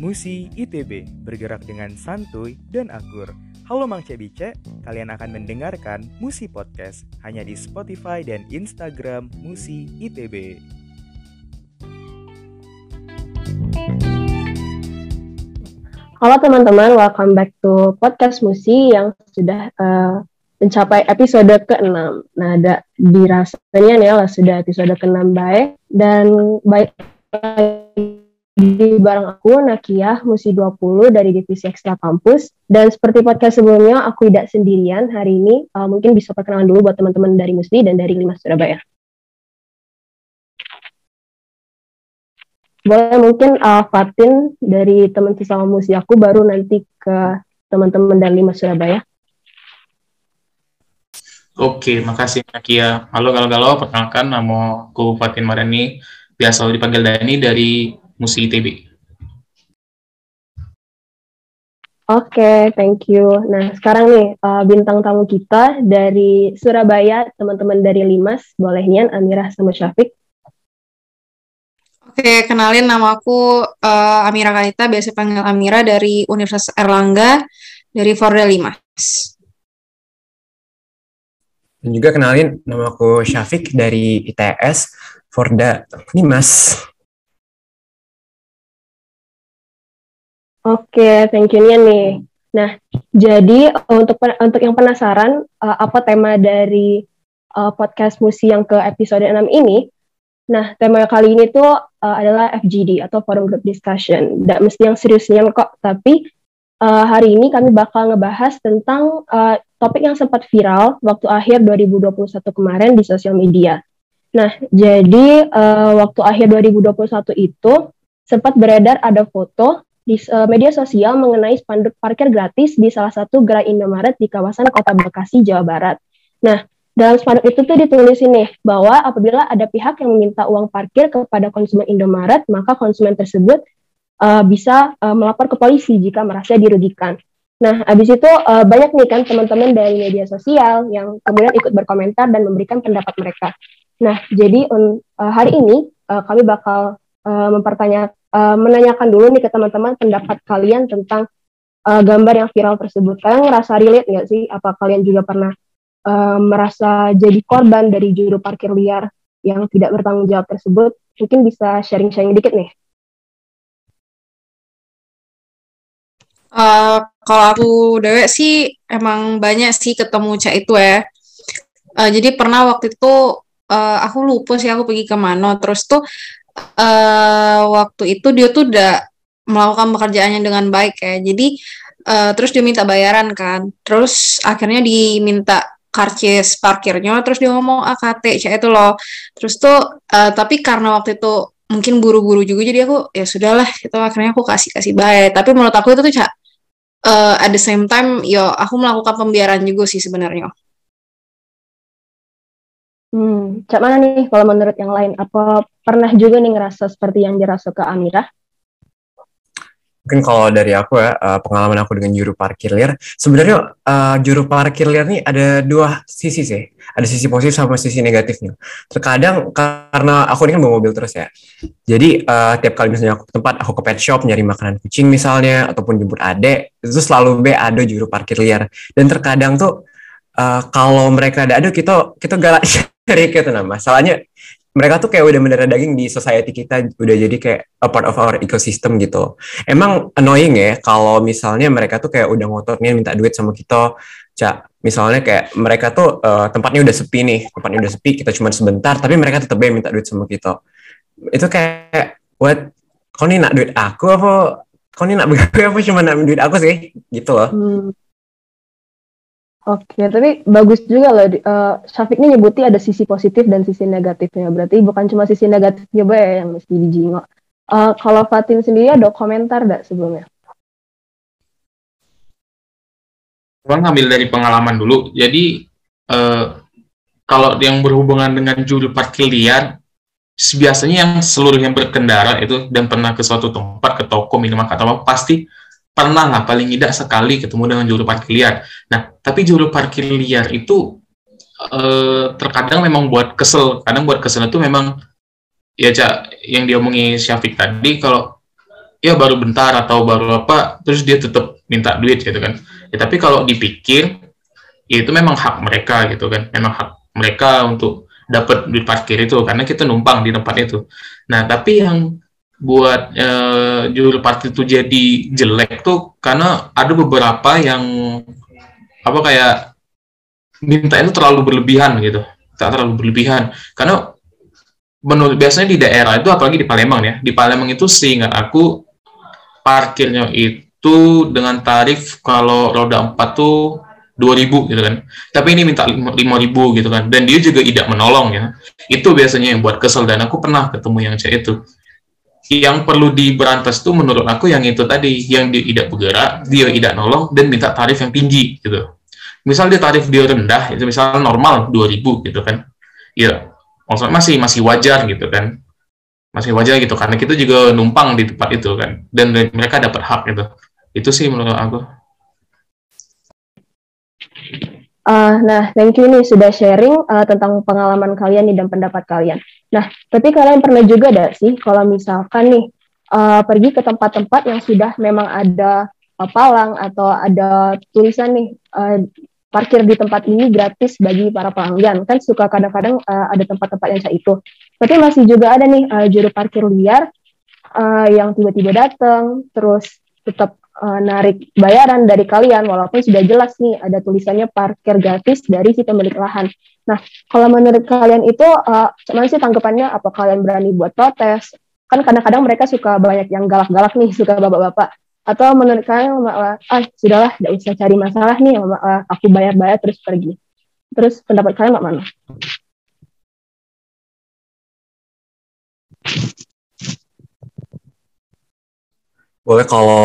Musi ITB bergerak dengan santuy dan akur. Halo Mang Cebice, kalian akan mendengarkan Musi Podcast hanya di Spotify dan Instagram Musi ITB. Halo teman-teman, welcome back to podcast Musi yang sudah uh, mencapai episode ke-6. Nah, ada dirasanya nih lah sudah episode ke-6 baik dan baik di bareng aku Nakia Musi 20 dari divisi Ekstra Kampus dan seperti podcast sebelumnya aku tidak sendirian hari ini uh, mungkin bisa perkenalan dulu buat teman-teman dari Musi dan dari Lima Surabaya. Boleh mungkin uh, Fatin dari teman sesama Musi aku baru nanti ke teman-teman dari Lima Surabaya. Oke, makasih Nakia. Halo galau-galau, perkenalkan nama aku Fatin Marani, biasa dipanggil Dani dari Musi ITB. Oke, okay, thank you. Nah, sekarang nih uh, bintang tamu kita dari Surabaya, teman-teman dari Limas, boleh Nian, Amirah sama Syafiq. Oke, okay, kenalin nama aku uh, Amira Kalita, biasa panggil Amira dari Universitas Erlangga, dari Forda Limas. Dan juga kenalin nama aku Syafiq dari ITS Forda Nimas. Oke, thank you Nian nih. Nah, jadi untuk untuk yang penasaran uh, apa tema dari uh, podcast Musi yang ke episode 6 ini, nah tema kali ini tuh uh, adalah FGD atau Forum Group Discussion. Tidak mesti yang seriusnya kok, tapi uh, hari ini kami bakal ngebahas tentang uh, topik yang sempat viral waktu akhir 2021 kemarin di sosial media. Nah, jadi uh, waktu akhir 2021 itu sempat beredar ada foto di uh, media sosial mengenai spanduk parkir gratis di salah satu gerai Indomaret di kawasan Kota Bekasi, Jawa Barat. Nah, dalam spanduk itu tuh ditulis ini bahwa apabila ada pihak yang meminta uang parkir kepada konsumen Indomaret, maka konsumen tersebut uh, bisa uh, melapor ke polisi jika merasa dirugikan. Nah, habis itu uh, banyak nih kan teman-teman dari media sosial yang kemudian ikut berkomentar dan memberikan pendapat mereka. Nah, jadi uh, hari ini uh, kami bakal uh, mempertanya, uh, menanyakan dulu nih ke teman-teman pendapat kalian tentang uh, gambar yang viral tersebut. Kalian ngerasa relate nggak sih? Apa kalian juga pernah uh, merasa jadi korban dari juru parkir liar yang tidak bertanggung jawab tersebut? Mungkin bisa sharing-sharing dikit nih. Uh, kalau aku dewek sih emang banyak sih ketemu cak itu ya. Uh, jadi pernah waktu itu uh, aku lupa sih aku pergi ke mana. Terus tuh uh, waktu itu dia tuh udah melakukan pekerjaannya dengan baik ya. Jadi uh, terus dia minta bayaran kan. Terus akhirnya diminta karcis parkirnya. Terus dia ngomong AKT cak itu loh. Terus tuh uh, tapi karena waktu itu mungkin buru-buru juga jadi aku ya sudahlah itu akhirnya aku kasih kasih baik tapi menurut aku itu tuh cak uh, at the same time yo aku melakukan pembiaran juga sih sebenarnya. Hmm, cak mana nih kalau menurut yang lain? Apa pernah juga nih ngerasa seperti yang dirasa ke Amira? Mungkin kalau dari aku ya, uh, pengalaman aku dengan juru parkir liar, sebenarnya uh, juru parkir liar nih ada dua sisi sih. Ada sisi positif sama sisi negatifnya. Terkadang karena aku ini kan bawa mobil terus ya. Jadi uh, tiap kali misalnya aku ke tempat, aku ke pet shop nyari makanan kucing misalnya, ataupun jemput adek, itu selalu be ada juru parkir liar. Dan terkadang tuh uh, kalau mereka ada ada kita kita galak cari gitu nah masalahnya mereka tuh kayak udah mendarah daging di society kita udah jadi kayak a part of our ecosystem gitu. Emang annoying ya kalau misalnya mereka tuh kayak udah ngototnya minta duit sama kita, cak misalnya kayak mereka tuh uh, tempatnya udah sepi nih, tempatnya udah sepi, kita cuma sebentar, tapi mereka tetap minta duit sama kita. Itu kayak what? Kau nih nak duit aku apa? Kau nih nak begawe apa cuma nak duit aku sih? Gitu loh. Hmm. Oke, tapi bagus juga loh. Uh, Syafiq ini nyebuti ada sisi positif dan sisi negatifnya. Berarti bukan cuma sisi negatifnya ya yang mesti dijingok. Uh, kalau Fatin sendiri ada komentar gak sebelumnya? Bang ambil dari pengalaman dulu. Jadi uh, kalau yang berhubungan dengan juru parkir liar, biasanya yang seluruh yang berkendara itu dan pernah ke suatu tempat, ke toko, minimarket atau apa, pasti pernah lah paling tidak sekali ketemu dengan juru parkir liar. Nah, tapi juru parkir liar itu eh, terkadang memang buat kesel. Kadang buat kesel itu memang ya cak yang diomongi Syafiq tadi kalau ya baru bentar atau baru apa terus dia tetap minta duit gitu kan ya tapi kalau dipikir ya itu memang hak mereka gitu kan memang hak mereka untuk dapat duit parkir itu karena kita numpang di tempat itu nah tapi yang buat uh, juru parkir itu jadi jelek tuh karena ada beberapa yang apa kayak minta itu terlalu berlebihan gitu. Tak terlalu berlebihan. Karena menurut biasanya di daerah itu apalagi di Palembang ya di Palembang itu seingat aku parkirnya itu dengan tarif kalau roda 4 tuh 2000 gitu kan. Tapi ini minta 5000 gitu kan. Dan dia juga tidak menolong ya. Itu biasanya yang buat kesel. Dan aku pernah ketemu yang cewek itu yang perlu diberantas tuh menurut aku yang itu tadi yang dia tidak bergerak dia tidak nolong dan minta tarif yang tinggi gitu. Misal dia tarif dia rendah itu misal normal 2000 gitu kan. Ya maksudnya masih masih wajar gitu kan. Masih wajar gitu. Karena kita juga numpang di tempat itu kan. Dan mereka dapat hak gitu. Itu sih menurut aku Uh, nah, thank you nih sudah sharing uh, tentang pengalaman kalian nih dan pendapat kalian. Nah, tapi kalian pernah juga ada sih kalau misalkan nih uh, pergi ke tempat-tempat yang sudah memang ada uh, palang atau ada tulisan nih uh, parkir di tempat ini gratis bagi para pelanggan. Kan suka kadang-kadang uh, ada tempat-tempat yang kayak itu. Tapi masih juga ada nih uh, juru parkir liar uh, yang tiba-tiba datang, terus tetap uh, narik bayaran dari kalian, walaupun sudah jelas nih ada tulisannya parkir gratis dari si pemilik lahan. Nah, kalau menurut kalian itu, uh, cuman sih tanggapannya apa kalian berani buat protes? Kan kadang-kadang mereka suka banyak yang galak-galak nih, suka bapak-bapak atau menurut kalian ah sudahlah tidak usah cari masalah nih aku bayar-bayar terus pergi terus pendapat kalian mak mana boleh kalau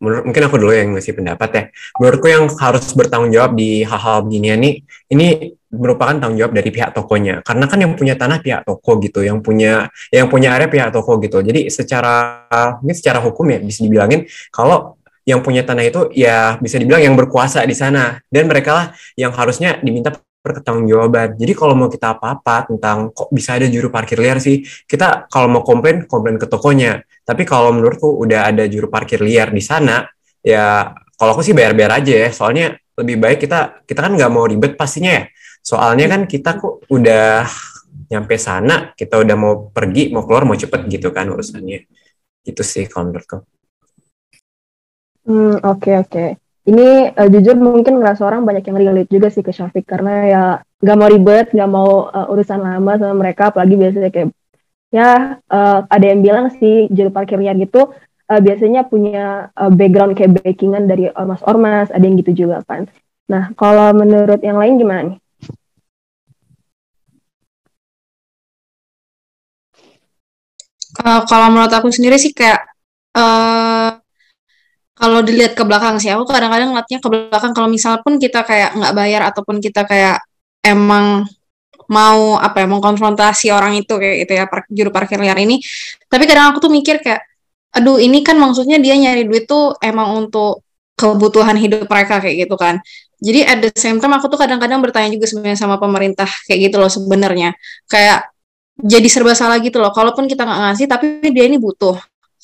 menurut mungkin aku dulu yang ngasih pendapat ya. Menurutku yang harus bertanggung jawab di hal-hal beginian nih ini merupakan tanggung jawab dari pihak tokonya. Karena kan yang punya tanah pihak toko gitu yang punya yang punya area pihak toko gitu. Jadi secara ini secara hukum ya bisa dibilangin kalau yang punya tanah itu ya bisa dibilang yang berkuasa di sana. Dan mereka lah yang harusnya diminta pertanggungjawaban. Jadi kalau mau kita apa-apa tentang kok bisa ada juru parkir liar sih, kita kalau mau komplain komplain ke tokonya. Tapi kalau menurutku udah ada juru parkir liar di sana, ya kalau aku sih bayar-bayar aja ya. Soalnya lebih baik kita kita kan nggak mau ribet pastinya ya. Soalnya kan kita kok udah nyampe sana, kita udah mau pergi, mau keluar, mau cepet gitu kan urusannya. Gitu sih kalau menurutku. Hmm, oke okay, oke. Okay. Ini uh, jujur mungkin ngerasa orang banyak yang relate juga sih ke Syafiq karena ya nggak mau ribet, nggak mau uh, urusan lama sama mereka, apalagi biasanya kayak ya uh, ada yang bilang sih juru parkirnya gitu uh, biasanya punya uh, background kayak backingan dari ormas-ormas, ada yang gitu juga kan. Nah, kalau menurut yang lain gimana nih? Uh, kalau menurut aku sendiri sih kayak uh, kalau dilihat ke belakang sih, aku kadang-kadang ngeliatnya ke belakang kalau misal pun kita kayak nggak bayar ataupun kita kayak emang mau apa ya mengkonfrontasi orang itu kayak gitu ya par juru parkir liar ini tapi kadang aku tuh mikir kayak aduh ini kan maksudnya dia nyari duit tuh emang untuk kebutuhan hidup mereka kayak gitu kan jadi at the same time aku tuh kadang-kadang bertanya juga sebenarnya sama pemerintah kayak gitu loh sebenarnya kayak jadi serba salah gitu loh. Kalaupun kita nggak ngasih, tapi dia ini butuh.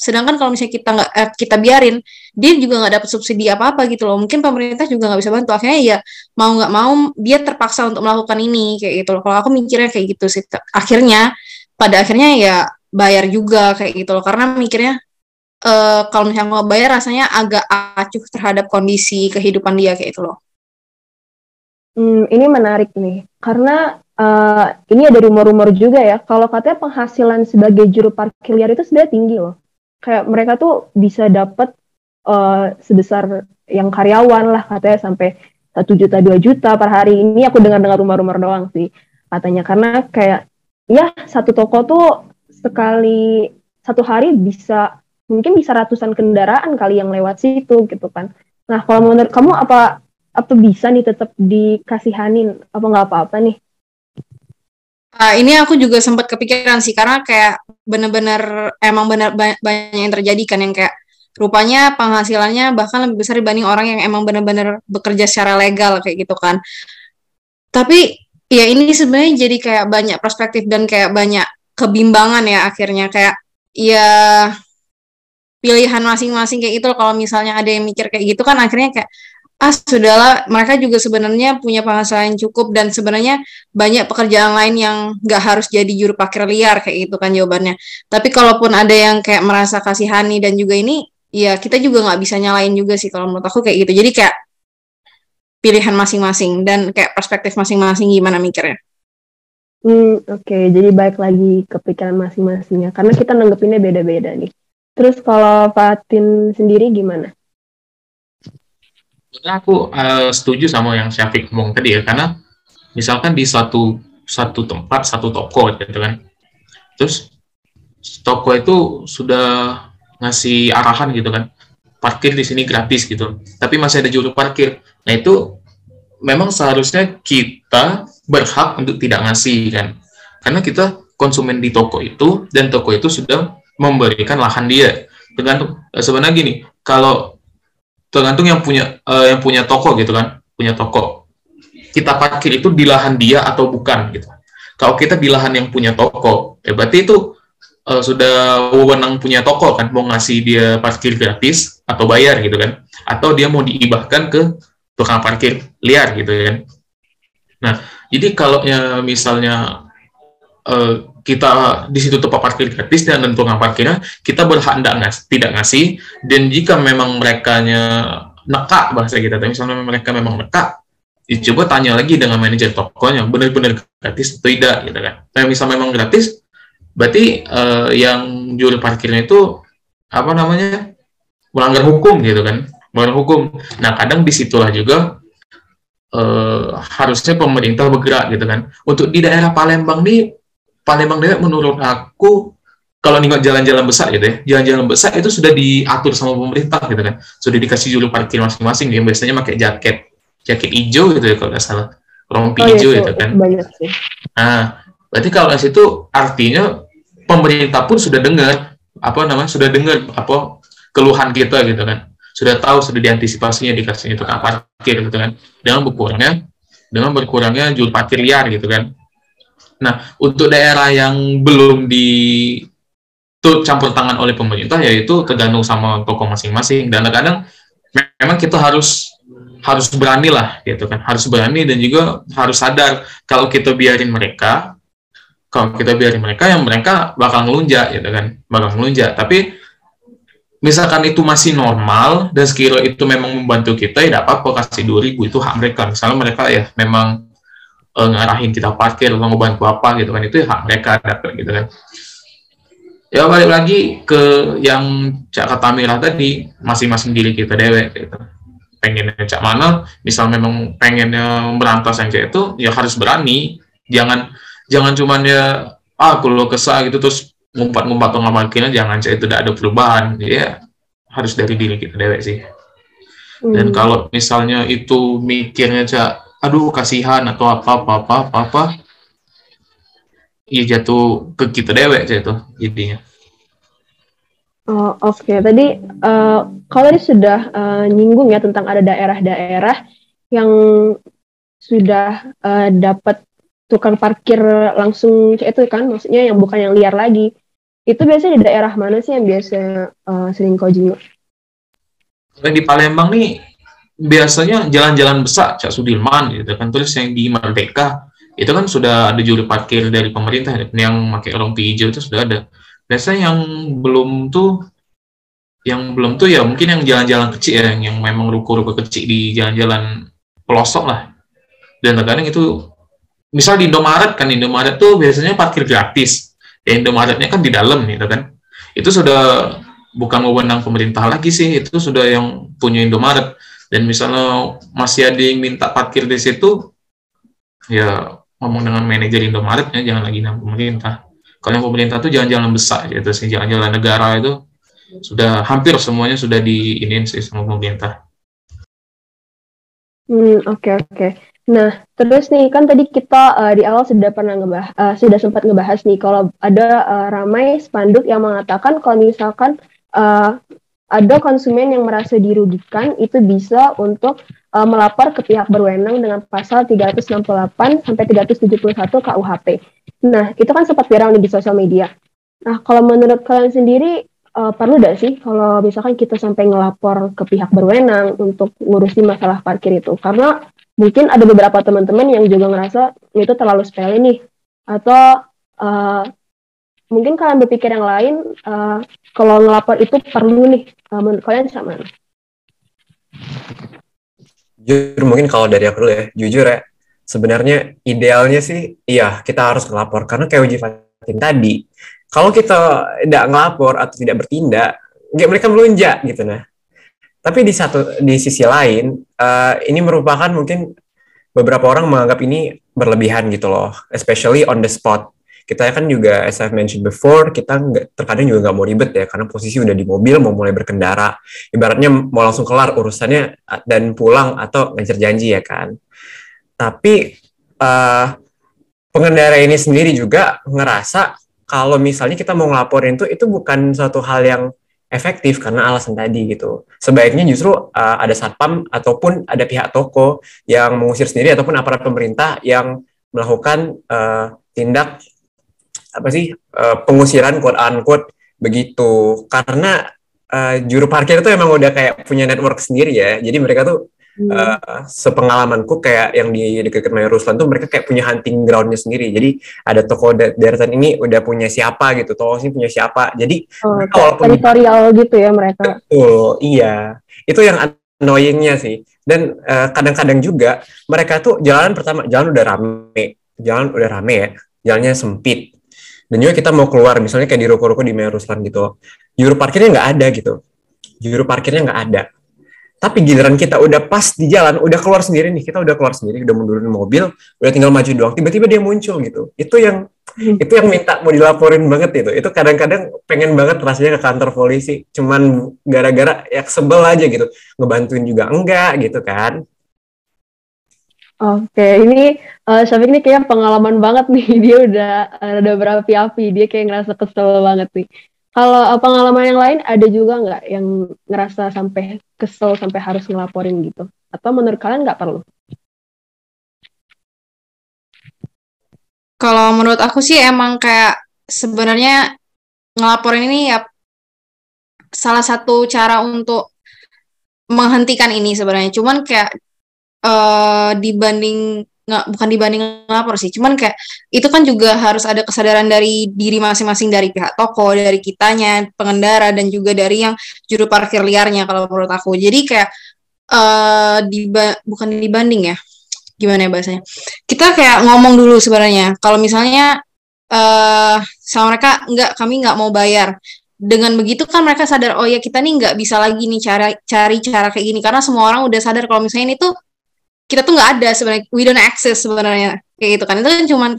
Sedangkan kalau misalnya kita nggak eh, kita biarin, dia juga nggak dapat subsidi apa apa gitu loh. Mungkin pemerintah juga nggak bisa bantu. Akhirnya ya mau nggak mau dia terpaksa untuk melakukan ini kayak gitu loh. Kalau aku mikirnya kayak gitu sih. Akhirnya pada akhirnya ya bayar juga kayak gitu loh. Karena mikirnya uh, kalau misalnya mau bayar rasanya agak acuh terhadap kondisi kehidupan dia kayak itu loh. Hmm, ini menarik nih, karena uh, ini ada rumor-rumor juga ya, kalau katanya penghasilan sebagai juru parkir liar itu sebenarnya tinggi loh. Kayak mereka tuh bisa dapat uh, sebesar yang karyawan lah katanya sampai satu juta dua juta per hari. Ini aku dengar-dengar rumor-rumor doang sih katanya karena kayak ya satu toko tuh sekali satu hari bisa mungkin bisa ratusan kendaraan kali yang lewat situ gitu kan. Nah kalau menurut kamu apa apa bisa nih tetap dikasihanin apa nggak apa-apa nih? Uh, ini aku juga sempat kepikiran sih karena kayak bener-bener emang bener banyak yang terjadi kan yang kayak rupanya penghasilannya bahkan lebih besar dibanding orang yang emang bener-bener bekerja secara legal kayak gitu kan. Tapi ya ini sebenarnya jadi kayak banyak perspektif dan kayak banyak kebimbangan ya akhirnya kayak ya pilihan masing-masing kayak gitu kalau misalnya ada yang mikir kayak gitu kan akhirnya kayak ah sudahlah mereka juga sebenarnya punya penghasilan cukup dan sebenarnya banyak pekerjaan lain yang nggak harus jadi juru parkir liar kayak gitu kan jawabannya tapi kalaupun ada yang kayak merasa kasihani dan juga ini ya kita juga nggak bisa nyalain juga sih kalau menurut aku kayak gitu jadi kayak pilihan masing-masing dan kayak perspektif masing-masing gimana mikirnya Hmm, oke. Okay. Jadi baik lagi kepikiran masing-masingnya. Karena kita nanggepinnya beda-beda nih. Terus kalau Fatin sendiri gimana? Aku uh, setuju sama yang Syafiq ngomong tadi ya. Karena misalkan di suatu satu tempat, satu toko gitu kan. Terus toko itu sudah ngasih arahan gitu kan. Parkir di sini gratis gitu. Tapi masih ada juru parkir. Nah itu memang seharusnya kita berhak untuk tidak ngasih kan karena kita konsumen di toko itu dan toko itu sudah memberikan lahan dia tergantung eh, sebenarnya gini kalau tergantung yang punya uh, yang punya toko gitu kan punya toko. Kita parkir itu di lahan dia atau bukan gitu. Kalau kita di lahan yang punya toko ya berarti itu uh, sudah wewenang punya toko kan mau ngasih dia parkir gratis atau bayar gitu kan. Atau dia mau diibahkan ke tukang parkir liar gitu kan. Nah jadi kalau ya misalnya uh, kita di situ tempat parkir gratis dan tukang parkirnya kita berhak tidak ngas tidak ngasih. Dan jika memang mereka nekak bahasa kita tapi misalnya mereka memang nekak ya coba tanya lagi dengan manajer tokonya benar-benar gratis atau tidak gitu kan. Nah misal memang gratis berarti uh, yang juru parkirnya itu apa namanya melanggar hukum gitu kan. Melanggar hukum. Nah kadang di situlah juga uh, harusnya pemerintah bergerak gitu kan. Untuk di daerah Palembang nih, Palembang daerah menurut aku kalau nengok jalan-jalan besar gitu ya, jalan-jalan besar itu sudah diatur sama pemerintah gitu kan, sudah dikasih juru parkir masing-masing, yang biasanya pakai jaket, jaket hijau gitu ya kalau nggak salah, rompi oh, iya, hijau gitu kan. Banyak sih. Nah, berarti kalau di situ artinya pemerintah pun sudah dengar apa namanya, sudah dengar apa keluhan kita gitu kan. Sudah tahu sudah diantisipasinya dikasihnya tukang parkir gitu kan. Dengan berkurangnya dengan berkurangnya juru parkir liar gitu kan nah untuk daerah yang belum di campur tangan oleh pemerintah yaitu tergantung sama toko masing-masing. Dan kadang memang kita harus harus berani lah gitu kan. Harus berani dan juga harus sadar kalau kita biarin mereka kalau kita biarin mereka yang mereka bakal ngelunjak gitu kan. Bakal ngelunjak. Tapi misalkan itu masih normal dan sekira itu memang membantu kita ya apa-apa kasih 2000 itu hak mereka. Misalnya mereka ya memang e, ngarahin kita parkir atau ngebantu apa gitu kan. Itu ya hak mereka dapat gitu kan. Ya balik lagi ke yang Cak Katamira tadi masing-masing diri kita dewek gitu. Pengen cak mana misal memang pengennya berantas yang kayak itu ya harus berani. Jangan jangan cuman ya ah kalau kesah gitu terus ngumpat-ngumpat atau ngamalkinnya jangan saya tidak ada perubahan. Ya harus dari diri kita dewek sih. Dan hmm. kalau misalnya itu mikirnya cak aduh kasihan atau apa apa apa apa, apa ya jatuh ke kita dewek itu jadinya Oh, Oke, okay. tadi uh, kalau tadi sudah uh, nyinggung ya tentang ada daerah-daerah yang sudah uh, dapat tukang parkir langsung itu kan, maksudnya yang bukan yang liar lagi. Itu biasanya di daerah mana sih yang biasa uh, sering kau jenguk? Di Palembang nih biasanya jalan-jalan besar, Cak Sudirman gitu kan, terus yang di Merdeka itu kan sudah ada juru parkir dari pemerintah yang pakai rompi hijau itu sudah ada. Biasanya yang belum tuh yang belum tuh ya mungkin yang jalan-jalan kecil ya, yang memang ruko-ruko kecil di jalan-jalan pelosok lah. Dan kadang itu misal di Indomaret kan Indomaret tuh biasanya parkir gratis ya Indomaretnya kan di dalam gitu kan itu sudah bukan wewenang pemerintah lagi sih itu sudah yang punya Indomaret dan misalnya masih ada yang minta parkir di situ ya ngomong dengan manajer Indomaretnya jangan lagi dengan pemerintah kalau yang pemerintah tuh jalan-jalan besar gitu sih jalan-jalan negara itu sudah hampir semuanya sudah di ini sih sama pemerintah. Hmm oke okay, oke. Okay. Nah, terus nih kan tadi kita uh, di awal sudah pernah ngebahas, uh, sudah sempat ngebahas nih kalau ada uh, ramai spanduk yang mengatakan kalau misalkan uh, ada konsumen yang merasa dirugikan itu bisa untuk uh, melapor ke pihak berwenang dengan pasal 368 sampai 371 KUHP. Nah, itu kan sempat viral di sosial media. Nah, kalau menurut kalian sendiri uh, perlu tidak sih kalau misalkan kita sampai ngelapor ke pihak berwenang untuk ngurusin masalah parkir itu? Karena mungkin ada beberapa teman-teman yang juga ngerasa itu terlalu sepele nih, atau uh, mungkin kalian berpikir yang lain, uh, kalau ngelapor itu perlu nih, uh, menurut kalian sama? Jujur mungkin kalau dari aku dulu ya, jujur ya, sebenarnya idealnya sih, iya kita harus ngelapor karena kayak uji Fatin tadi, kalau kita tidak ngelapor atau tidak bertindak, ya mereka melunjak gitu nah. Tapi di satu di sisi lain, uh, ini merupakan mungkin beberapa orang menganggap ini berlebihan gitu loh, especially on the spot. Kita kan juga, as I've mentioned before, kita nggak, terkadang juga nggak mau ribet ya, karena posisi udah di mobil, mau mulai berkendara. Ibaratnya mau langsung kelar urusannya dan pulang atau ngejar janji ya kan. Tapi uh, pengendara ini sendiri juga ngerasa kalau misalnya kita mau ngelaporin itu itu bukan suatu hal yang efektif karena alasan tadi gitu. Sebaiknya justru uh, ada satpam ataupun ada pihak toko yang mengusir sendiri ataupun aparat pemerintah yang melakukan uh, tindak apa sih uh, pengusiran quote unquote begitu karena uh, juru parkir itu emang udah kayak punya network sendiri ya. Jadi mereka tuh Uh, sepengalamanku kayak yang di dekat Ruslan tuh mereka kayak punya hunting groundnya sendiri. Jadi ada toko deretan ini udah punya siapa gitu, toko sini punya siapa. Jadi oh, walaupun teritorial gitu ya mereka. Betul, iya. Itu yang annoyingnya sih. Dan uh, kadang-kadang juga mereka tuh jalan pertama jalan udah rame, jalan udah rame ya, jalannya sempit. Dan juga kita mau keluar, misalnya kayak di ruko-ruko di Maya Ruslan gitu, juru parkirnya nggak ada gitu, juru parkirnya nggak ada tapi giliran kita udah pas di jalan, udah keluar sendiri nih, kita udah keluar sendiri, udah mundurin mobil, udah tinggal maju doang, tiba-tiba dia muncul gitu. Itu yang hmm. itu yang minta mau dilaporin banget itu. Itu kadang-kadang pengen banget rasanya ke kantor polisi, cuman gara-gara ya sebel aja gitu, ngebantuin juga enggak gitu kan. Oke, ini uh, Syafiq ini kayak pengalaman banget nih. Dia udah ada berapi-api, dia kayak ngerasa kesel banget nih. Kalau uh, pengalaman yang lain ada juga nggak yang ngerasa sampai kesel sampai harus ngelaporin gitu? Atau menurut kalian nggak perlu? Kalau menurut aku sih emang kayak sebenarnya ngelaporin ini ya salah satu cara untuk menghentikan ini sebenarnya. Cuman kayak uh, dibanding nggak bukan dibanding lapor sih. Cuman kayak itu kan juga harus ada kesadaran dari diri masing-masing dari pihak toko dari kitanya pengendara dan juga dari yang juru parkir liarnya kalau menurut aku. Jadi kayak uh, diba bukan dibanding ya? Gimana ya bahasanya? Kita kayak ngomong dulu sebenarnya. Kalau misalnya uh, sama mereka nggak kami nggak mau bayar. Dengan begitu kan mereka sadar oh ya kita nih nggak bisa lagi nih cara cari cara kayak gini. Karena semua orang udah sadar kalau misalnya ini tuh kita tuh nggak ada sebenarnya we don't access sebenarnya kayak gitu kan. Itu kan cuman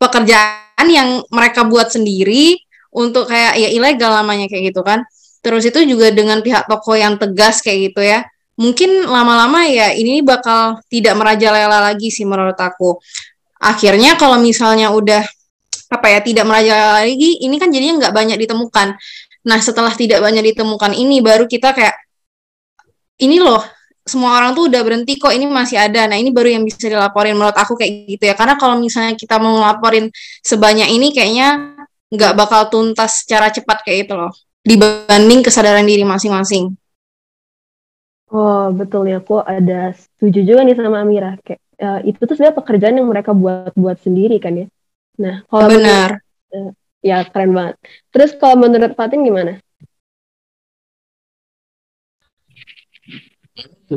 pekerjaan yang mereka buat sendiri untuk kayak ya ilegal namanya kayak gitu kan. Terus itu juga dengan pihak toko yang tegas kayak gitu ya. Mungkin lama-lama ya ini bakal tidak merajalela lagi sih menurut aku. Akhirnya kalau misalnya udah apa ya tidak merajalela lagi ini kan jadinya nggak banyak ditemukan. Nah setelah tidak banyak ditemukan ini baru kita kayak ini loh semua orang tuh udah berhenti kok ini masih ada. Nah, ini baru yang bisa dilaporin menurut aku kayak gitu ya. Karena kalau misalnya kita mau ngelaporin sebanyak ini kayaknya nggak bakal tuntas secara cepat kayak itu loh. Dibanding kesadaran diri masing-masing. Oh, betul ya. Aku ada setuju juga nih sama Amira. Kayak uh, itu tuh sebenarnya pekerjaan yang mereka buat buat sendiri kan ya. Nah, kalau benar. Menurut, uh, ya keren banget. Terus kalau menurut Fatin gimana?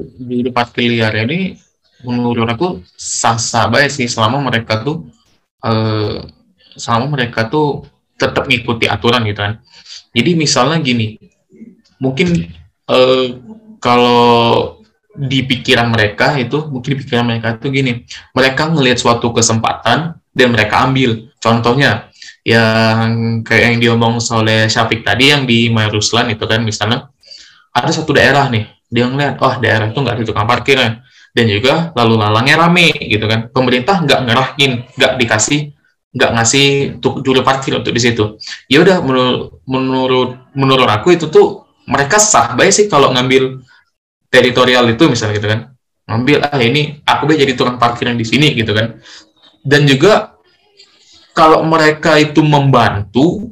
Di parkir liar ini menurut aku sah-sah baik sih selama mereka tuh eh, selama mereka tuh tetap ngikuti aturan gitu kan. Jadi misalnya gini, mungkin eh, kalau di pikiran mereka itu mungkin di pikiran mereka itu gini, mereka ngelihat suatu kesempatan dan mereka ambil. Contohnya yang kayak yang diomong oleh Syafiq tadi yang di Mayaruslan itu kan misalnya ada satu daerah nih dia ngeliat oh daerah itu nggak ada tukang parkirnya dan juga lalu lalangnya rame gitu kan. Pemerintah nggak ngerahin nggak dikasih nggak ngasih juru parkir untuk di situ. Ya udah menurut menurut menurut aku itu tuh mereka sah baik sih kalau ngambil teritorial itu misalnya gitu kan. Ngambil ah ini aku bisa jadi tukang parkir yang di sini gitu kan. Dan juga kalau mereka itu membantu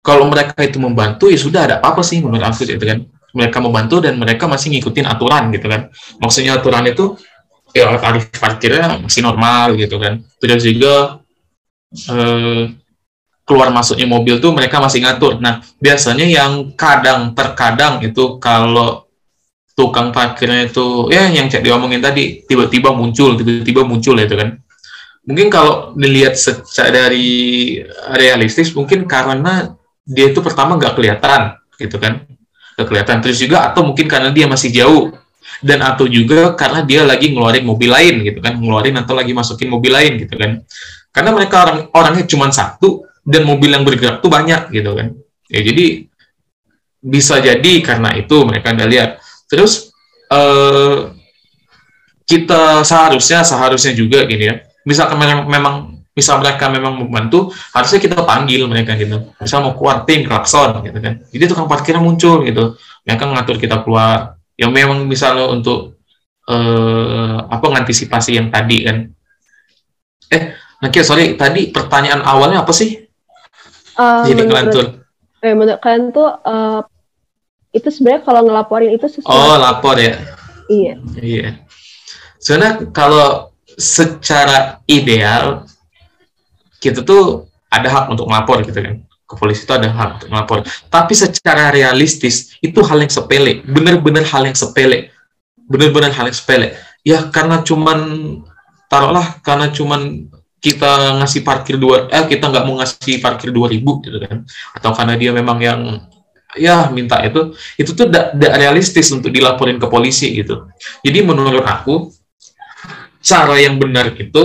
kalau mereka itu membantu ya sudah ada apa sih menurut aku gitu kan mereka membantu dan mereka masih ngikutin aturan gitu kan. Maksudnya aturan itu ya tarif parkirnya masih normal gitu kan. Terus juga eh, keluar masuknya mobil tuh mereka masih ngatur. Nah biasanya yang kadang terkadang itu kalau tukang parkirnya itu ya yang cek diomongin tadi tiba-tiba muncul tiba-tiba muncul itu kan. Mungkin kalau dilihat secara dari realistis mungkin karena dia itu pertama nggak kelihatan gitu kan nggak kelihatan terus juga atau mungkin karena dia masih jauh. Dan atau juga karena dia lagi ngeluarin mobil lain gitu kan. Ngeluarin atau lagi masukin mobil lain gitu kan. Karena mereka orang orangnya cuma satu dan mobil yang bergerak tuh banyak gitu kan. Ya jadi bisa jadi karena itu mereka udah lihat. Terus eh, kita seharusnya seharusnya juga gini ya. Misalkan memang misal mereka memang membantu, harusnya kita panggil mereka gitu. Misal mau keluar tim, klakson gitu kan. Jadi tukang parkirnya muncul gitu. Mereka ngatur kita keluar. Yang memang misalnya untuk eh, apa mengantisipasi yang tadi kan. Eh, Nakia, sorry, tadi pertanyaan awalnya apa sih? Uh, Jadi menurut, ngelantur. eh, menurut kalian tuh uh, itu sebenarnya kalau ngelaporin itu sesuatu Oh, lapor ya. iya Iya. Sebenarnya kalau secara ideal kita tuh ada hak untuk melapor gitu kan. Ke polisi itu ada hak untuk melapor. Tapi secara realistis itu hal yang sepele, bener-bener hal yang sepele. Bener-bener hal yang sepele. Ya karena cuman taruhlah karena cuman kita ngasih parkir dua eh kita nggak mau ngasih parkir 2000 gitu kan atau karena dia memang yang ya minta itu itu tuh tidak realistis untuk dilaporin ke polisi gitu jadi menurut aku cara yang benar itu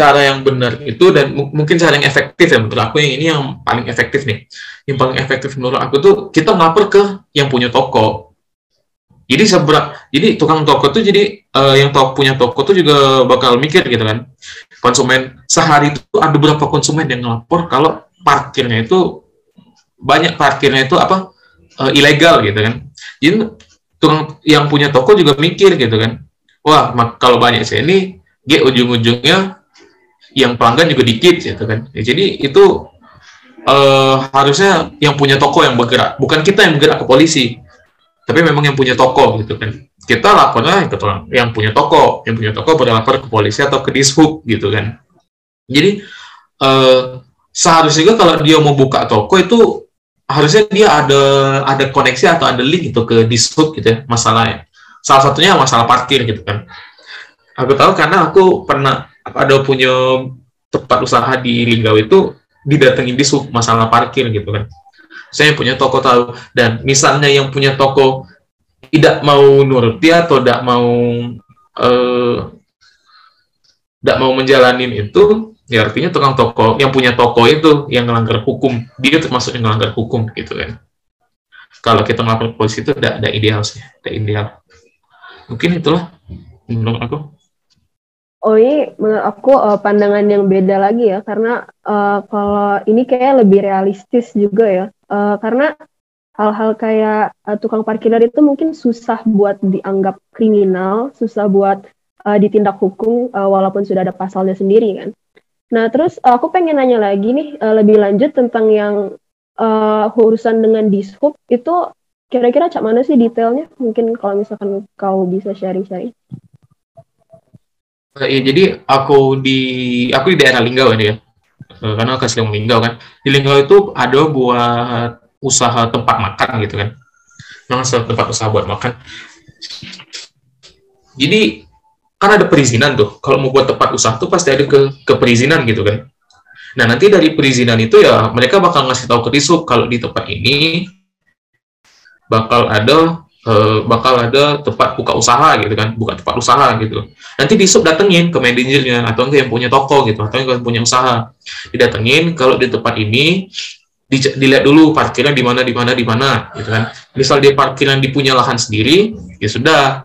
cara yang benar itu dan mu- mungkin cara yang efektif ya menurut aku. Yang ini yang paling efektif nih. Yang paling efektif menurut aku tuh kita ngelapor ke yang punya toko. Jadi seberapa jadi tukang toko tuh jadi eh, yang to- punya toko tuh juga bakal mikir gitu kan. Konsumen sehari itu ada berapa konsumen yang ngelapor kalau parkirnya itu banyak parkirnya itu apa eh, ilegal gitu kan. Jadi tukang yang punya toko juga mikir gitu kan. Wah kalau banyak sih ini G ujung-ujungnya yang pelanggan juga dikit gitu kan. Ya, jadi itu eh, harusnya yang punya toko yang bergerak. Bukan kita yang bergerak ke polisi tapi memang yang punya toko gitu kan. Kita lapornya ke yang punya toko. Yang punya toko boleh lapor ke polisi atau ke dishub gitu kan. Jadi eh, seharusnya juga kalau dia mau buka toko itu harusnya dia ada ada koneksi atau ada link gitu ke dishub gitu ya masalahnya. Salah satunya masalah parkir gitu kan. Aku tahu karena aku pernah ada punya tempat usaha di Linggau itu didatengin dishub masalah parkir gitu kan. Saya punya toko tahu. Dan misalnya yang punya toko tidak mau nuruti atau tidak mau eh, tidak mau menjalanin itu ya artinya tukang toko yang punya toko itu yang melanggar hukum. Dia termasuk yang melanggar hukum gitu kan. Kalau kita ke polisi itu tidak ada ideal sih tidak ideal. Mungkin itulah menurut aku Oh ini menurut aku uh, pandangan yang beda lagi ya karena uh, kalau ini kayak lebih realistis juga ya Uh, karena hal-hal kayak uh, tukang parkir itu mungkin susah buat dianggap kriminal, susah buat uh, ditindak hukum uh, walaupun sudah ada pasalnya sendiri kan. Nah terus uh, aku pengen nanya lagi nih uh, lebih lanjut tentang yang uh, urusan dengan dishub itu kira-kira cak mana sih detailnya? Mungkin kalau misalkan kau bisa sharing-sharing. Eh, Iya, jadi aku di aku di daerah Linggau ini ya. Eh, Karena aku asli Linggau kan. Di Linggau itu ada buat usaha tempat makan gitu kan. Memang tempat usaha buat makan. Jadi kan ada perizinan tuh. Kalau mau buat tempat usaha tuh pasti ada ke ke perizinan gitu kan. Nah, nanti dari perizinan itu ya mereka bakal ngasih tahu ke Disub kalau di tempat ini bakal ada eh, bakal ada tempat buka usaha gitu kan, buka tempat usaha gitu. Nanti di sub datengin ke manajernya atau enggak yang punya toko gitu atau yang punya usaha. Didatengin kalau di tempat ini di- dilihat dulu parkirnya di mana di mana di mana gitu kan. Misal dia parkiran di punya lahan sendiri ya sudah.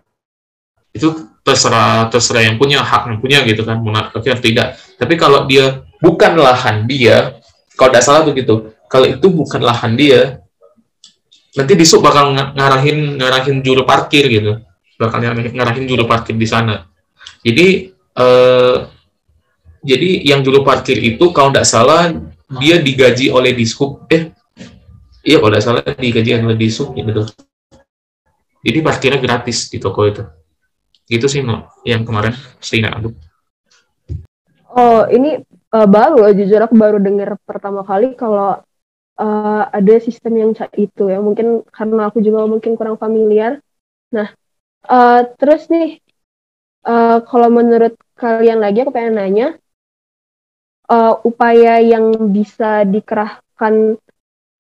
Itu terserah terserah yang punya hak yang punya gitu kan mau tidak. Tapi kalau dia bukan lahan dia kalau tidak salah begitu kalau itu bukan lahan dia nanti di sub bakal ng- ngarahin ngarahin juru parkir gitu. Bakal ngarahin juru parkir di sana. Jadi eh, jadi yang juru parkir itu kalau tidak salah dia digaji oleh dishub. Eh iya kalau nggak salah digaji oleh ya betul jadi parkirnya gratis di toko itu. Itu sih no, yang kemarin seingat aku Oh, ini uh, baru jujur aku baru dengar pertama kali kalau uh, ada sistem yang itu ya. Mungkin karena aku juga mungkin kurang familiar. Nah, uh, terus nih uh, kalau menurut kalian lagi aku pengen nanya uh, upaya yang bisa dikerahkan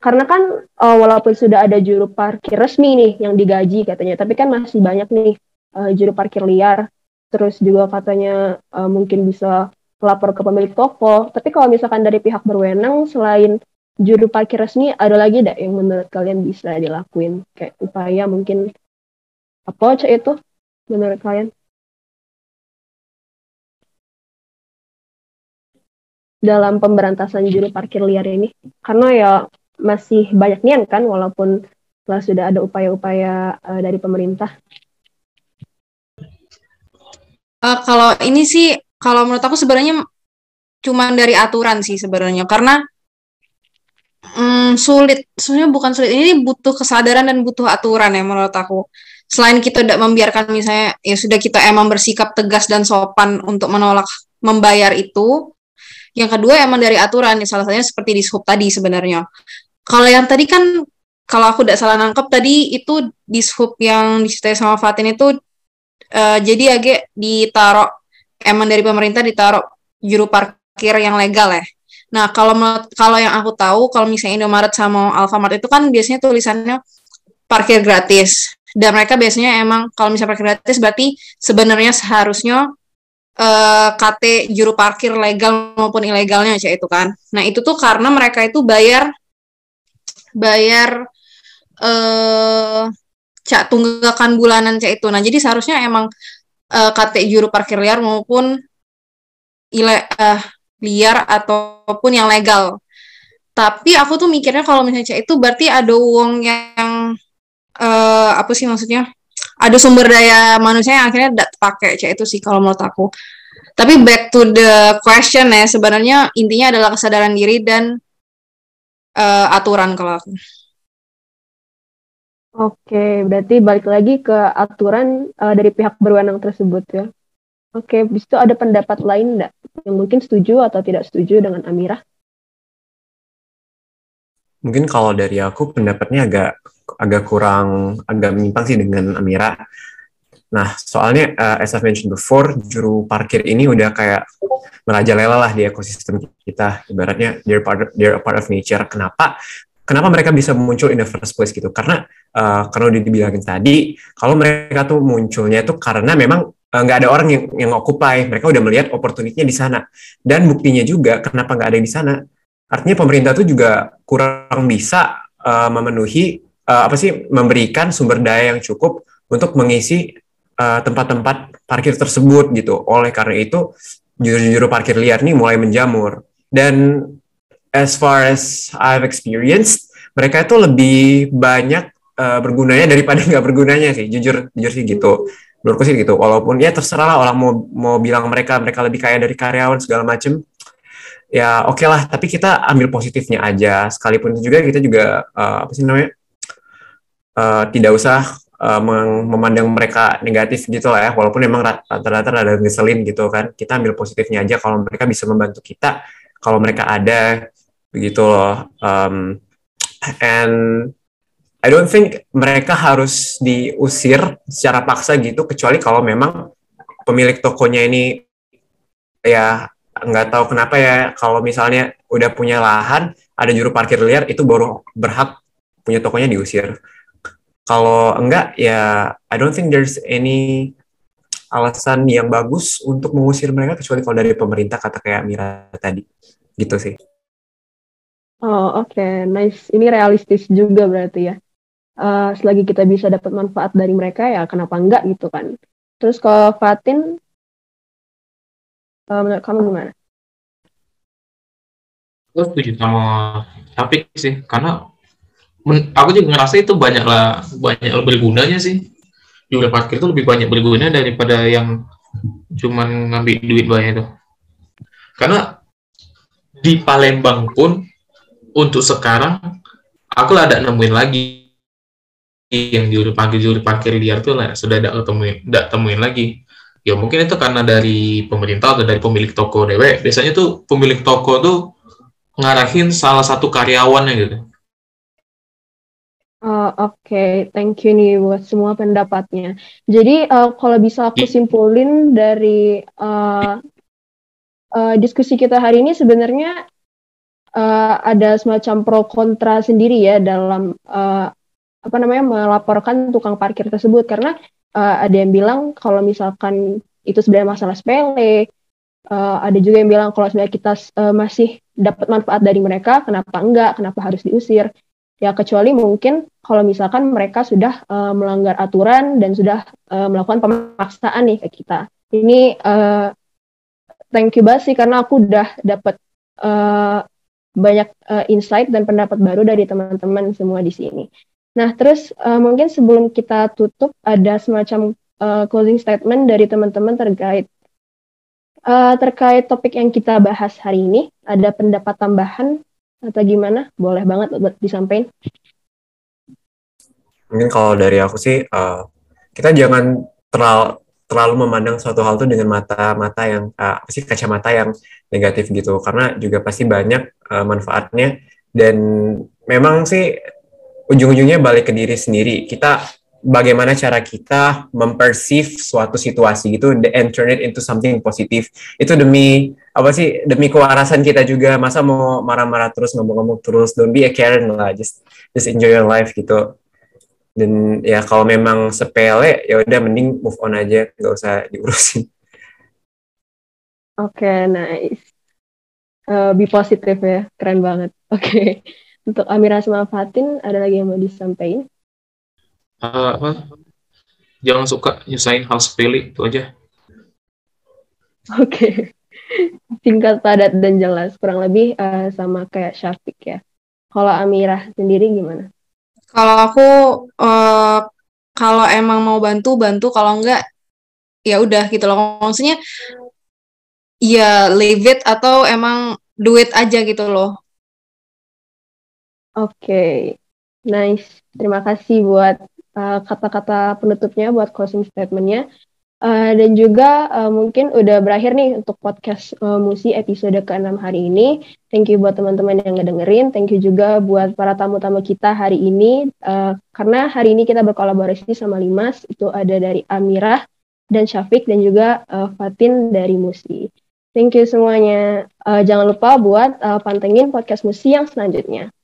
karena kan uh, walaupun sudah ada juru parkir resmi nih yang digaji katanya, tapi kan masih banyak nih uh, juru parkir liar. Terus juga katanya uh, mungkin bisa lapor ke pemilik toko. Tapi kalau misalkan dari pihak berwenang selain juru parkir resmi ada lagi tidak yang menurut kalian bisa dilakuin kayak upaya mungkin apa cek itu menurut kalian? dalam pemberantasan juru parkir liar ini karena ya masih banyak nian kan walaupun telah sudah ada upaya-upaya uh, dari pemerintah. Uh, kalau ini sih kalau menurut aku sebenarnya cuma dari aturan sih sebenarnya karena hmm, sulit. Sebenarnya bukan sulit. Ini butuh kesadaran dan butuh aturan ya menurut aku. Selain kita tidak membiarkan misalnya ya sudah kita emang bersikap tegas dan sopan untuk menolak membayar itu. Yang kedua emang dari aturan ya salah satunya seperti di sub tadi sebenarnya. Kalau yang tadi kan kalau aku tidak salah nangkep tadi itu di sub yang diceritain sama Fatin itu uh, jadi agak ditaruh emang dari pemerintah ditaruh juru parkir yang legal ya. Nah, kalau kalau yang aku tahu kalau misalnya Indomaret sama Alfamart itu kan biasanya tulisannya parkir gratis. Dan mereka biasanya emang kalau misalnya parkir gratis berarti sebenarnya seharusnya uh, eh, KT juru parkir legal maupun ilegalnya aja itu kan. Nah, itu tuh karena mereka itu bayar bayar eh uh, cak tunggakan bulanan cak itu. Nah, jadi seharusnya emang uh, eh, KT juru parkir liar maupun ile uh, liar ataupun yang legal. Tapi aku tuh mikirnya kalau misalnya itu berarti ada uang yang uh, apa sih maksudnya? Ada sumber daya manusia yang akhirnya tidak pakai cek itu sih kalau menurut aku. Tapi back to the question ya, sebenarnya intinya adalah kesadaran diri dan uh, aturan kalau aku. Oke, berarti balik lagi ke aturan uh, dari pihak berwenang tersebut ya. Oke, bis itu ada pendapat lain enggak yang mungkin setuju atau tidak setuju dengan Amira? Mungkin kalau dari aku pendapatnya agak agak kurang agak menyimpang sih dengan Amira. Nah, soalnya uh, as I mentioned before, juru parkir ini udah kayak merajalela lah di ekosistem kita. Ibaratnya they're part of, they're a part of nature. Kenapa? kenapa mereka bisa muncul in the first place gitu karena uh, karena udah dibilangin tadi kalau mereka tuh munculnya itu karena memang eh, nggak uh, ada orang yang yang occupy. Mereka udah melihat opportunity-nya di sana. Dan buktinya juga kenapa nggak ada di sana? Artinya pemerintah tuh juga kurang bisa uh, memenuhi uh, apa sih memberikan sumber daya yang cukup untuk mengisi tempat-tempat uh, parkir tersebut gitu. Oleh karena itu juru-juru parkir liar nih mulai menjamur. Dan as far as I've experienced, mereka itu lebih banyak uh, bergunanya daripada nggak bergunanya sih. Jujur, jujur sih gitu. Menurutku sih gitu. Walaupun ya terserah lah orang mau mau bilang mereka mereka lebih kaya dari karyawan segala macem. Ya oke okay lah. Tapi kita ambil positifnya aja. Sekalipun juga kita juga uh, apa sih namanya uh, tidak usah uh, memandang mereka negatif gitu lah ya. Walaupun memang rata-rata ada ngeselin gitu kan. Kita ambil positifnya aja kalau mereka bisa membantu kita. Kalau mereka ada begitu loh um, and I don't think mereka harus diusir secara paksa gitu kecuali kalau memang pemilik tokonya ini ya nggak tahu kenapa ya kalau misalnya udah punya lahan ada juru parkir liar itu baru berhak punya tokonya diusir kalau enggak ya I don't think there's any alasan yang bagus untuk mengusir mereka kecuali kalau dari pemerintah kata kayak Mira tadi gitu sih Oh, oke, okay. nice. Ini realistis juga berarti ya. Uh, selagi kita bisa dapat manfaat dari mereka ya kenapa enggak gitu kan. Terus kalau Fatin, uh, menurut kamu gimana? Aku setuju sama Tapik sih, karena aku juga ngerasa itu banyak lah banyak bergunanya sih. Jumlah parkir itu lebih banyak berguna daripada yang cuman ngambil duit banyak itu. Karena di Palembang pun untuk sekarang aku ada nemuin lagi yang juru parkir juru parkir liar tuh lah sudah tidak temuin tidak temuin lagi ya mungkin itu karena dari pemerintah atau dari pemilik toko dewe biasanya tuh pemilik toko tuh ngarahin salah satu karyawannya gitu Uh, Oke, okay. thank you nih buat semua pendapatnya. Jadi uh, kalau bisa aku simpulin dari uh, uh, diskusi kita hari ini sebenarnya uh, ada semacam pro kontra sendiri ya dalam uh, apa namanya melaporkan tukang parkir tersebut. Karena uh, ada yang bilang kalau misalkan itu sebenarnya masalah sepele uh, ada juga yang bilang kalau sebenarnya kita uh, masih dapat manfaat dari mereka kenapa enggak kenapa harus diusir? Ya kecuali mungkin kalau misalkan mereka sudah uh, melanggar aturan dan sudah uh, melakukan pemaksaan nih ke kita. Ini uh, thank you banget sih karena aku udah dapat uh, banyak uh, insight dan pendapat baru dari teman-teman semua di sini. Nah, terus uh, mungkin sebelum kita tutup ada semacam uh, closing statement dari teman-teman terkait uh, terkait topik yang kita bahas hari ini. Ada pendapat tambahan atau gimana? Boleh banget buat disampaikan. Mungkin kalau dari aku sih, uh, kita jangan terlalu terlalu memandang suatu hal itu dengan mata-mata yang uh, sih kacamata yang negatif gitu karena juga pasti banyak uh, manfaatnya dan memang sih ujung-ujungnya balik ke diri sendiri. Kita bagaimana cara kita mempersif suatu situasi gitu and turn it into something positif itu demi apa sih demi kewarasan kita juga. Masa mau marah-marah terus ngomong-ngomong terus don't be a Karen lah. Just just enjoy your life gitu. Dan ya kalau memang sepele ya udah mending move on aja. Nggak usah diurusin. Oke okay, nice. Uh, be positif ya. Keren banget. Oke. okay. Untuk Amira sama Fatin ada lagi yang mau disampaikan? Uh, apa? Jangan suka nyusahin hal sepele itu aja. Oke. Okay. singkat padat dan jelas. Kurang lebih uh, sama kayak Syafiq ya. Kalau Amira sendiri gimana? Kalau aku uh, kalau emang mau bantu bantu, kalau enggak ya udah gitu loh. Maksudnya ya leave it atau emang duit aja gitu loh. Oke, okay. nice. Terima kasih buat eh, kata-kata uh, penutupnya, buat closing statementnya. Uh, dan juga uh, mungkin udah berakhir nih untuk podcast uh, Musi episode ke-6 hari ini. Thank you buat teman-teman yang ngedengerin. Thank you juga buat para tamu-tamu kita hari ini. Uh, karena hari ini kita berkolaborasi sama Limas. Itu ada dari Amirah dan Syafiq dan juga uh, Fatin dari Musi. Thank you semuanya. Uh, jangan lupa buat uh, pantengin podcast Musi yang selanjutnya.